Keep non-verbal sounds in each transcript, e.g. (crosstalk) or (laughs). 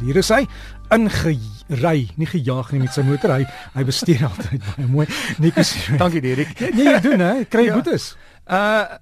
Hier is hy ingery, nie gejaag nie met sy motor. Hy hy bestuur (laughs) altyd baie mooi. Nikus. Dankie Derek. Nee, jy doen hè, kry ja. boetes. Uh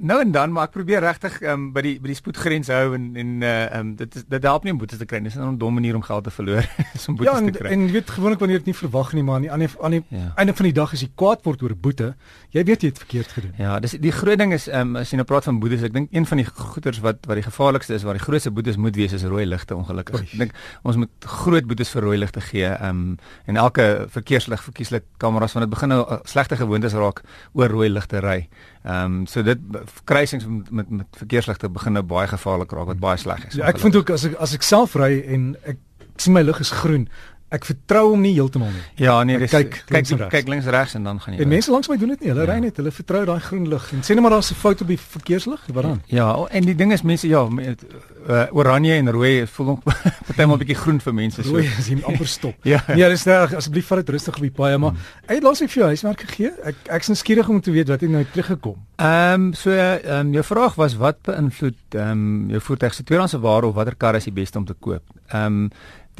nou en dan maar ek probeer regtig um, by die by die spoedgrens hou en en uh um, dit is dit help nie om boetes te kry nie. Dit is 'n dom manier om geld te verloor (laughs) om boetes ja, en, te kry. En jy weet gewoonlik wanneer dit nie verwag nie, maar aan die aan die, aan die ja. einde van die dag as jy kwaad word oor 'n boete, jy weet jy het verkeerd gedoen. Ja, dis die groot ding is um, as jy nou praat van boetes, ek dink een van die goeters wat wat die gevaarlikste is, waar die grootste boetes moet wees is rooi ligte ongelukkig. Ek dink ons moet groot boetes vir rooi ligte gee. Um en elke verkeerslig verkieslik kameras van dit begin nou uh, slegte gewoontes raak oor rooi ligte ry. Ehm um, so dit kruisings met met, met verkeersligte begin nou baie gevaarlik raak wat baie sleg is. Ja, ek vind ook as ek as ek self ry en ek sien my lig is groen, ek vertrou hom nie heeltemal nie. Ja, nee, dis kyk kyk links kyk links regs en dan gaan jy. En mense langs my doen dit nie. Hulle ja. ry net, hulle vertrou daai groen lig. En sê net maar daar's 'n fout op die verkeerslig, wat dan? Ja, en die ding is mense ja, met, uh, oranje en rooi voel hom (laughs) partymal 'n bietjie groen vir mense so. Rooi is jy amper stop. (laughs) ja, nee, dis reg, asseblief vat dit rustig op die paai, maar hmm. hy het laas ek vir jou huiswerk gegee. Ek ek's nou skieurig om te weet wat het nou teruggekom. Ehm um, so ehm um, jou vraag was wat beïnvloed ehm um, jou voertuig se tweedehandse ware of watter kar is die beste om te koop? Ehm um,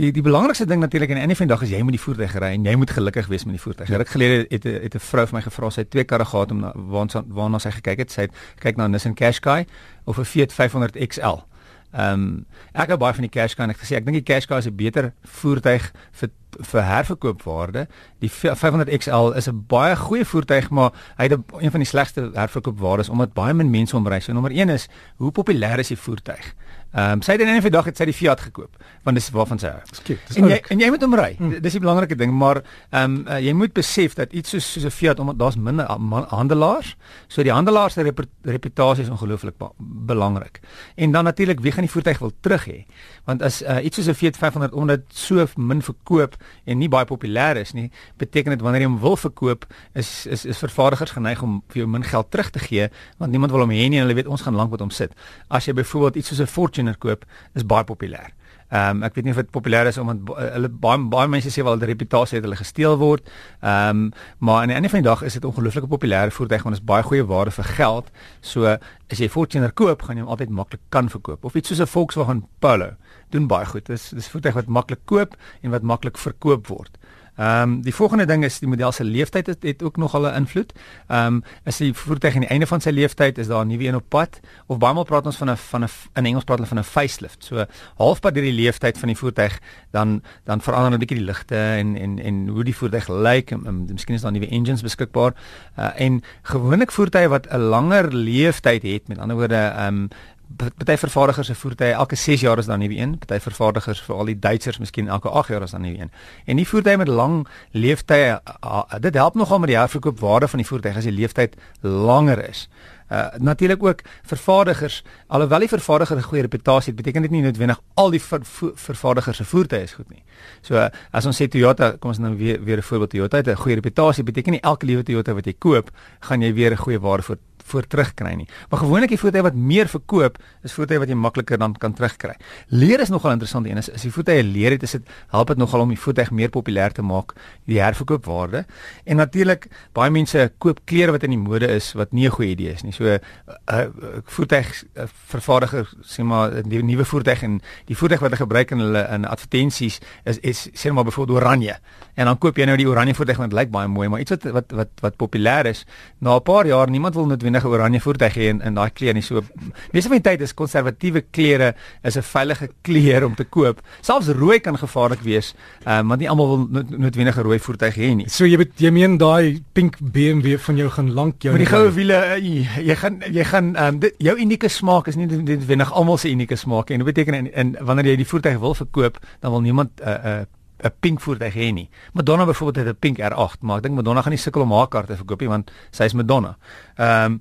Die die belangrikste ding natuurlik aan die einde van die dag is jy moet die voertuig ry en jy moet gelukkig wees met die voertuig. Ja. Ruk gelede het het 'n vrou vir my gevra sy het twee karre gehad om na waarna waarna sy gekyk het. Sy het kyk na 'n Nissan Qashqai of 'n Fiat 500 XL. Ehm um, ek het baie van die Qashqai en ek gesê ek dink die Qashqai is 'n beter voertuig vir vir herverkoopwaarde. Die 500 XL is 'n baie goeie voertuig, maar hy het een van die slegste herverkoopwaardes omdat baie min mense hom ry. So nommer 1 is hoe populêr is die voertuig? Ehm um, sy het in 'n dag het sy die Fiat gekoop want dis waarvan sy hou. En jy en jy moet hom ry. Hmm. Dis die belangrike ding, maar ehm um, uh, jy moet besef dat iets soos soos 'n Fiat omdat daar's minder handelaars, so die handelaars se rep reputasie is ongelooflik belangrik. En dan natuurlik wie gaan die voertuig wil terug hê? Want as uh, iets soos 'n Fiat 500 omdat so min verkoop en nie baie populêr is nie, beteken dit wanneer jy hom wil verkoop, is is is vervaardigers geneig om vir jou min geld terug te gee want niemand wil hom hê nie en hulle weet ons gaan lank met hom sit. As jy byvoorbeeld iets soos 'n Fortuner koop, is baie populêr. Ehm um, ek weet nie of dit populêr is omdat hulle baie baie mense sê wel die reputasie het hulle gesteel word. Ehm um, maar aan die einde van die dag is dit ongelooflik populêre voertuig want dit is baie goeie waarde vir geld. So as jy Fortuner koop, gaan jy hom altyd maklik kan verkoop. Of iets soos 'n Volkswagen Polo doen baie goed. Dis dis voertuig wat maklik koop en wat maklik verkoop word. Ehm um, die volgende ding is die model se leeftyd het, het ook nog al 'n invloed. Ehm um, as die voertuig aan die einde van sy leeftyd is daar 'n nuwe een op pad of baie maal praat ons van 'n van 'n in Engels praat hulle van 'n facelift. So halfpad deur die leeftyd van die voertuig dan dan verander 'n bietjie die ligte en en en hoe die voertuig lyk. Um, miskien is daar nuwe engines beskikbaar. Uh, en gewoonlik voertuie wat 'n langer leeftyd het, met ander woorde ehm um, party vervaardigers se voertuie elke 6 jaar is dan nuwe een, party vervaardigers vir al die Duitsers miskien elke 8 jaar is dan nuwe een. En die voertuie met lang leeftye dit help nogal met die herverkoopwaarde van die voertuig as die leeftyd langer is. Uh natuurlik ook vervaardigers, alhoewel die vervaardiger 'n goeie reputasie het, beteken dit nie noodwendig al die ver, ver, vervaardigers se voertuie is goed nie. So uh, as ons sê Toyota, kom ons nou weer weer 'n voorbeeld Toyota het 'n goeie reputasie, beteken nie elke liewe Toyota wat jy koop, gaan jy weer 'n goeie waarde vir voor terugkry nie. Maar gewoonlik die voertuie wat meer verkoop, is voertuie wat jy makliker dan kan terugkry. Leer is nogal interessant en as, as die voertuie leer het, is dit help dit nogal om die voertuig meer populêr te maak, die herverkoopwaarde. En natuurlik baie mense koop klere wat in die mode is wat nie 'n goeie idee is nie. So 'n uh, uh, voertuig uh, vervaardiger sê maar 'n nuwe voertuig en die voertuig wat hulle gebruik in hulle in advertensies is is sê maar byvoorbeeld oranje. En dan koop jy nou die oranje voertuig want dit lyk baie mooi, maar iets wat wat wat wat populêr is, na 'n paar jaar niemand wil noodwendig 'n oranje voertuig hê in in daai kleur nie. So meeste van die tyd is konservatiewe kleure is 'n veilige kleur om te koop. Selfs rooi kan gevaarlik wees, um, want nie almal wil noodwendig 'n rooi voertuig hê nie. So jy bet, jy meen daai pink BMW van jou gaan lank jou Met die goue wiele uh, jy gaan jy gaan um, dit, jou unieke smaak is nie noodwendig almal se unieke smaak en dit beteken en, en wanneer jy die voertuig wil verkoop, dan wil niemand 'n uh, eh, uh, 'n pink voertuig hê nie. Madonna byvoorbeeld het 'n pink R8, maar ek dink Madonna gaan nie sukkel om haar kar te verkoop nie want sy is Madonna. Ehm um,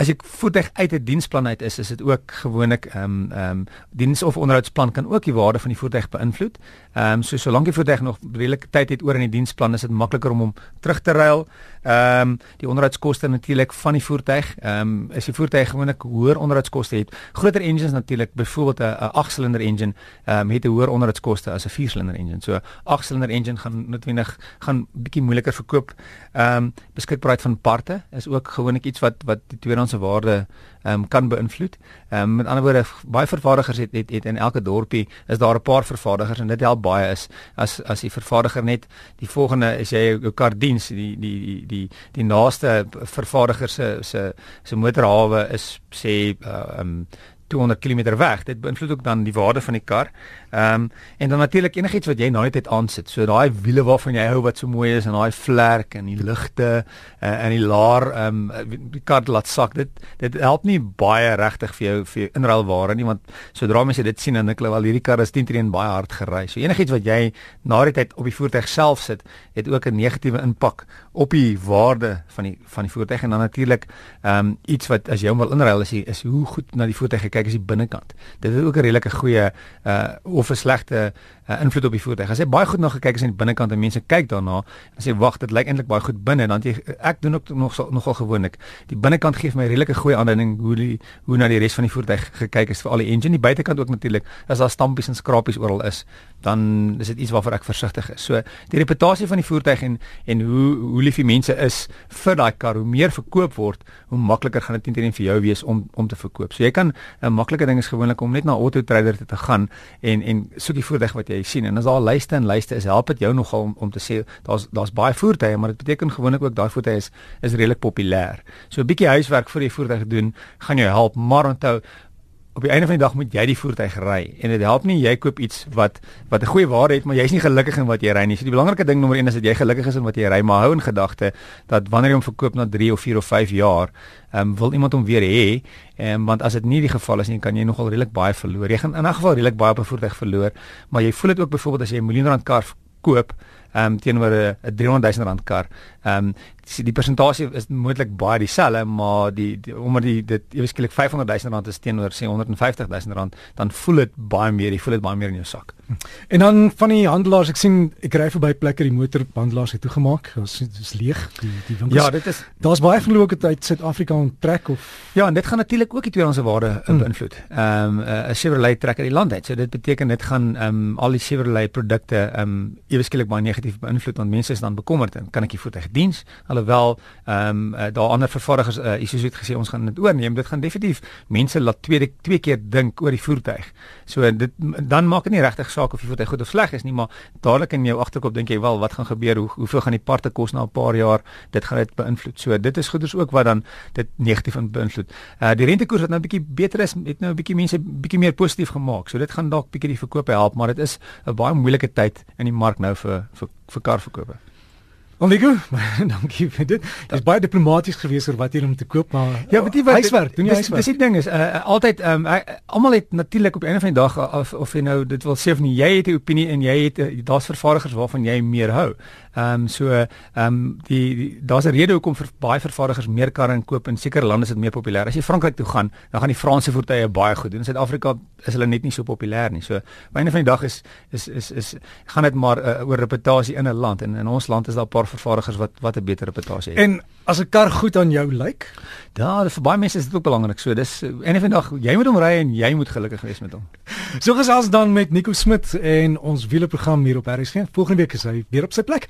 as ek voertuig uit 'n diensplan uit is, is dit ook gewoonlik ehm um, ehm um, diens of onderhoudsplan kan ook die waarde van die voertuig beïnvloed. Ehm um, so solank die voertuig nog redelike tyd het oor in die diensplan, is dit makliker om hom terug te ruil. Ehm um, die onderhoudskoste natuurlik van die voertuig. Ehm um, as die voertuig gewoonlik hoër onderhoudskoste het, groter engines natuurlik, byvoorbeeld 'n 'n 8-silinder engine, ehm um, het 'n hoër onderhoudskoste as 'n 4-silinder engine. So 8-silinder engine gaan noodwendig gaan bietjie moeiliker verkoop. Ehm um, beskikbaarheid van parte is ook gewoonlik iets wat wat die tweedehands tweedehandse waarde ehm um, kan beïnvloed. Ehm um, met ander woorde baie vervaardigers het, het het in elke dorpie is daar 'n paar vervaardigers en dit help baie is as as die vervaardiger net die volgende is jy jou kar diens die die die die die naaste vervaardiger se se se motorhawe is sê uh, ehm um, 200 km weg. Dit beïnvloed ook dan die waarde van die kar. Ehm um, en dan natuurlik enigiets wat jy nou net aansit. So daai wiele waarvan jy hou wat so mooi is en daai vlerk en die ligte uh, en die laar ehm um, die kar laat sak. Dit dit help nie baie regtig vir jou vir jou inruilware nie want sodra mense dit sien dan dink hulle wel hierdie kar is teen teen baie hard gery. So enigiets wat jy na die tyd op die voertuig self sit, het ook 'n negatiewe impak op die waarde van die van die voertuig en dan natuurlik ehm um, iets wat as jy hom wil inruil is, is hoe goed na die voertuig gekyk is die binnekant. Dit is ook 'n redelike goeie uh of 'n slegte uh, invloed op die voertuig. As jy baie goed na gekyk het aan die binnekant en mense kyk daarna en sê wag, dit lyk eintlik baie goed binne, dan jy ek doen ook nog nogal gewoonlik. Die binnekant gee vir my redelike goeie aanduiding hoe die hoe na die res van die voertuig gekyk is vir al die engine, die buitekant ook natuurlik. As daar stampies en skrapies oral is, dan is dit iets waarvoor ek versigtig is. So die reputasie van die voertuig en en hoe hoe lief die mense is vir daai kar, hoe meer verkoop word, hoe makliker gaan dit teen vir jou wees om om te verkoop. So jy kan 'n maklike ding is gewoonlik om net na Auto Trader te, te gaan en en soek die voertuig wat jy sien en as daar lyste en lyste is, help dit jou nogal om om te sê daar's daar's baie voertuie, maar dit beteken gewoonlik ook daai voertuie is is redelik populêr. So 'n bietjie huiswerk vir die voertuig doen gaan jou help, maar onthou op die einde van die dag moet jy die voertuig ry en dit help nie jy koop iets wat wat 'n goeie waarde het maar jy's nie gelukkig in wat jy ry nie. So die belangrike ding nommer 1 is dat jy gelukkig is in wat jy ry, maar hou in gedagte dat wanneer jy hom verkoop na 3 of 4 of 5 jaar, ehm um, wil iemand hom weer hê. Ehm um, want as dit nie die geval is nie, kan jy nogal redelik baie verloor. Jy gaan in 'n geval redelik baie op 'n voertuig verloor, maar jy voel dit ook byvoorbeeld as jy 'n miljoen rand kar koop ehm um, teenoor 'n 300 000 rand kar. Ehm um, die, die persentasie is moontlik baie dieselfde, maar die, die omdat die dit ewesklik 500 000 rand is teenoor sê 150 000 rand, dan voel dit baie meer, jy voel dit baie meer in jou sak. En dan van die handelaars, ek sien ek ry verby plekke die motorhandelaars het toegemaak. Dit is leeg die die winkels. Ja, dit is daar's baie verloke uit Suid-Afrika onttrek of Ja, en dit gaan natuurlik ook die tweedehandse waarde hmm. beïnvloed. Ehm um, 'n uh, Chevrolet trek uit die land uit. So dit beteken dit gaan ehm um, al die Chevrolet produkte ehm um, ewesklik baie negatief beïnvloed want mense is dan bekommerd en kan ek die voertuig diens? Alhoewel ehm um, uh, daar ander vervaardigers uh, Isuzu het gesê ons gaan dit oorneem. Dit gaan definitief mense laat tweede twee keer dink oor die voertuig. So dit dan maak dit nie regtig saak of die voertuig goed of sleg is nie, maar dadelik in jou agterkop dink jy wel wat gaan gebeur? Hoe hoeveel gaan die parte kos na 'n paar jaar? Dit gaan dit beïnvloed. So dit is goeders ook wat dan dit negatief beïnvloed. Uh die rentekoers wat nou 'n bietjie beter is, het nou 'n bietjie mense bietjie meer positief gemaak. So dit gaan dalk bietjie die verkope help, maar dit is 'n baie moeilike tyd in die mark nou vir vir vir karverkope. Onigo, (laughs) dankie vir dit. Dit is baie diplomaties gewees oor wat jy om te koop, maar ja, weet jy wat huiswerk, doen jy huiswerk. Dis die ding is, uh, altyd um, almal het natuurlik op 'n of ander dag of, of jy nou dit wil sê of nie, jy het 'n opinie en jy het uh, daar's vervaardigers waarvan jy meer hou. Ehm um, so ehm um, die, die daar's 'n rede hoekom vir baie vervaardigers meer karre inkoop in sekere lande is dit meer populêr. As jy Frankryk toe gaan, dan gaan die Franse voertuie baie goed doen. In Suid-Afrika is hulle net nie so populêr nie. So op 'n einde van die dag is is is is gaan dit maar uh, oor reputasie in 'n land en in ons land is daar 'n paar vervaardigers wat wat 'n beter reputasie het. En as 'n kar goed aan jou lyk, daar vir baie mense is dit ook belangrik. So dis einde van die dag jy moet hom ry en jy moet gelukkig wees met hom. So gesels dan met Nico Smit en ons wieleprogram hier op RSG. Volgende week is hy weer op sy plek.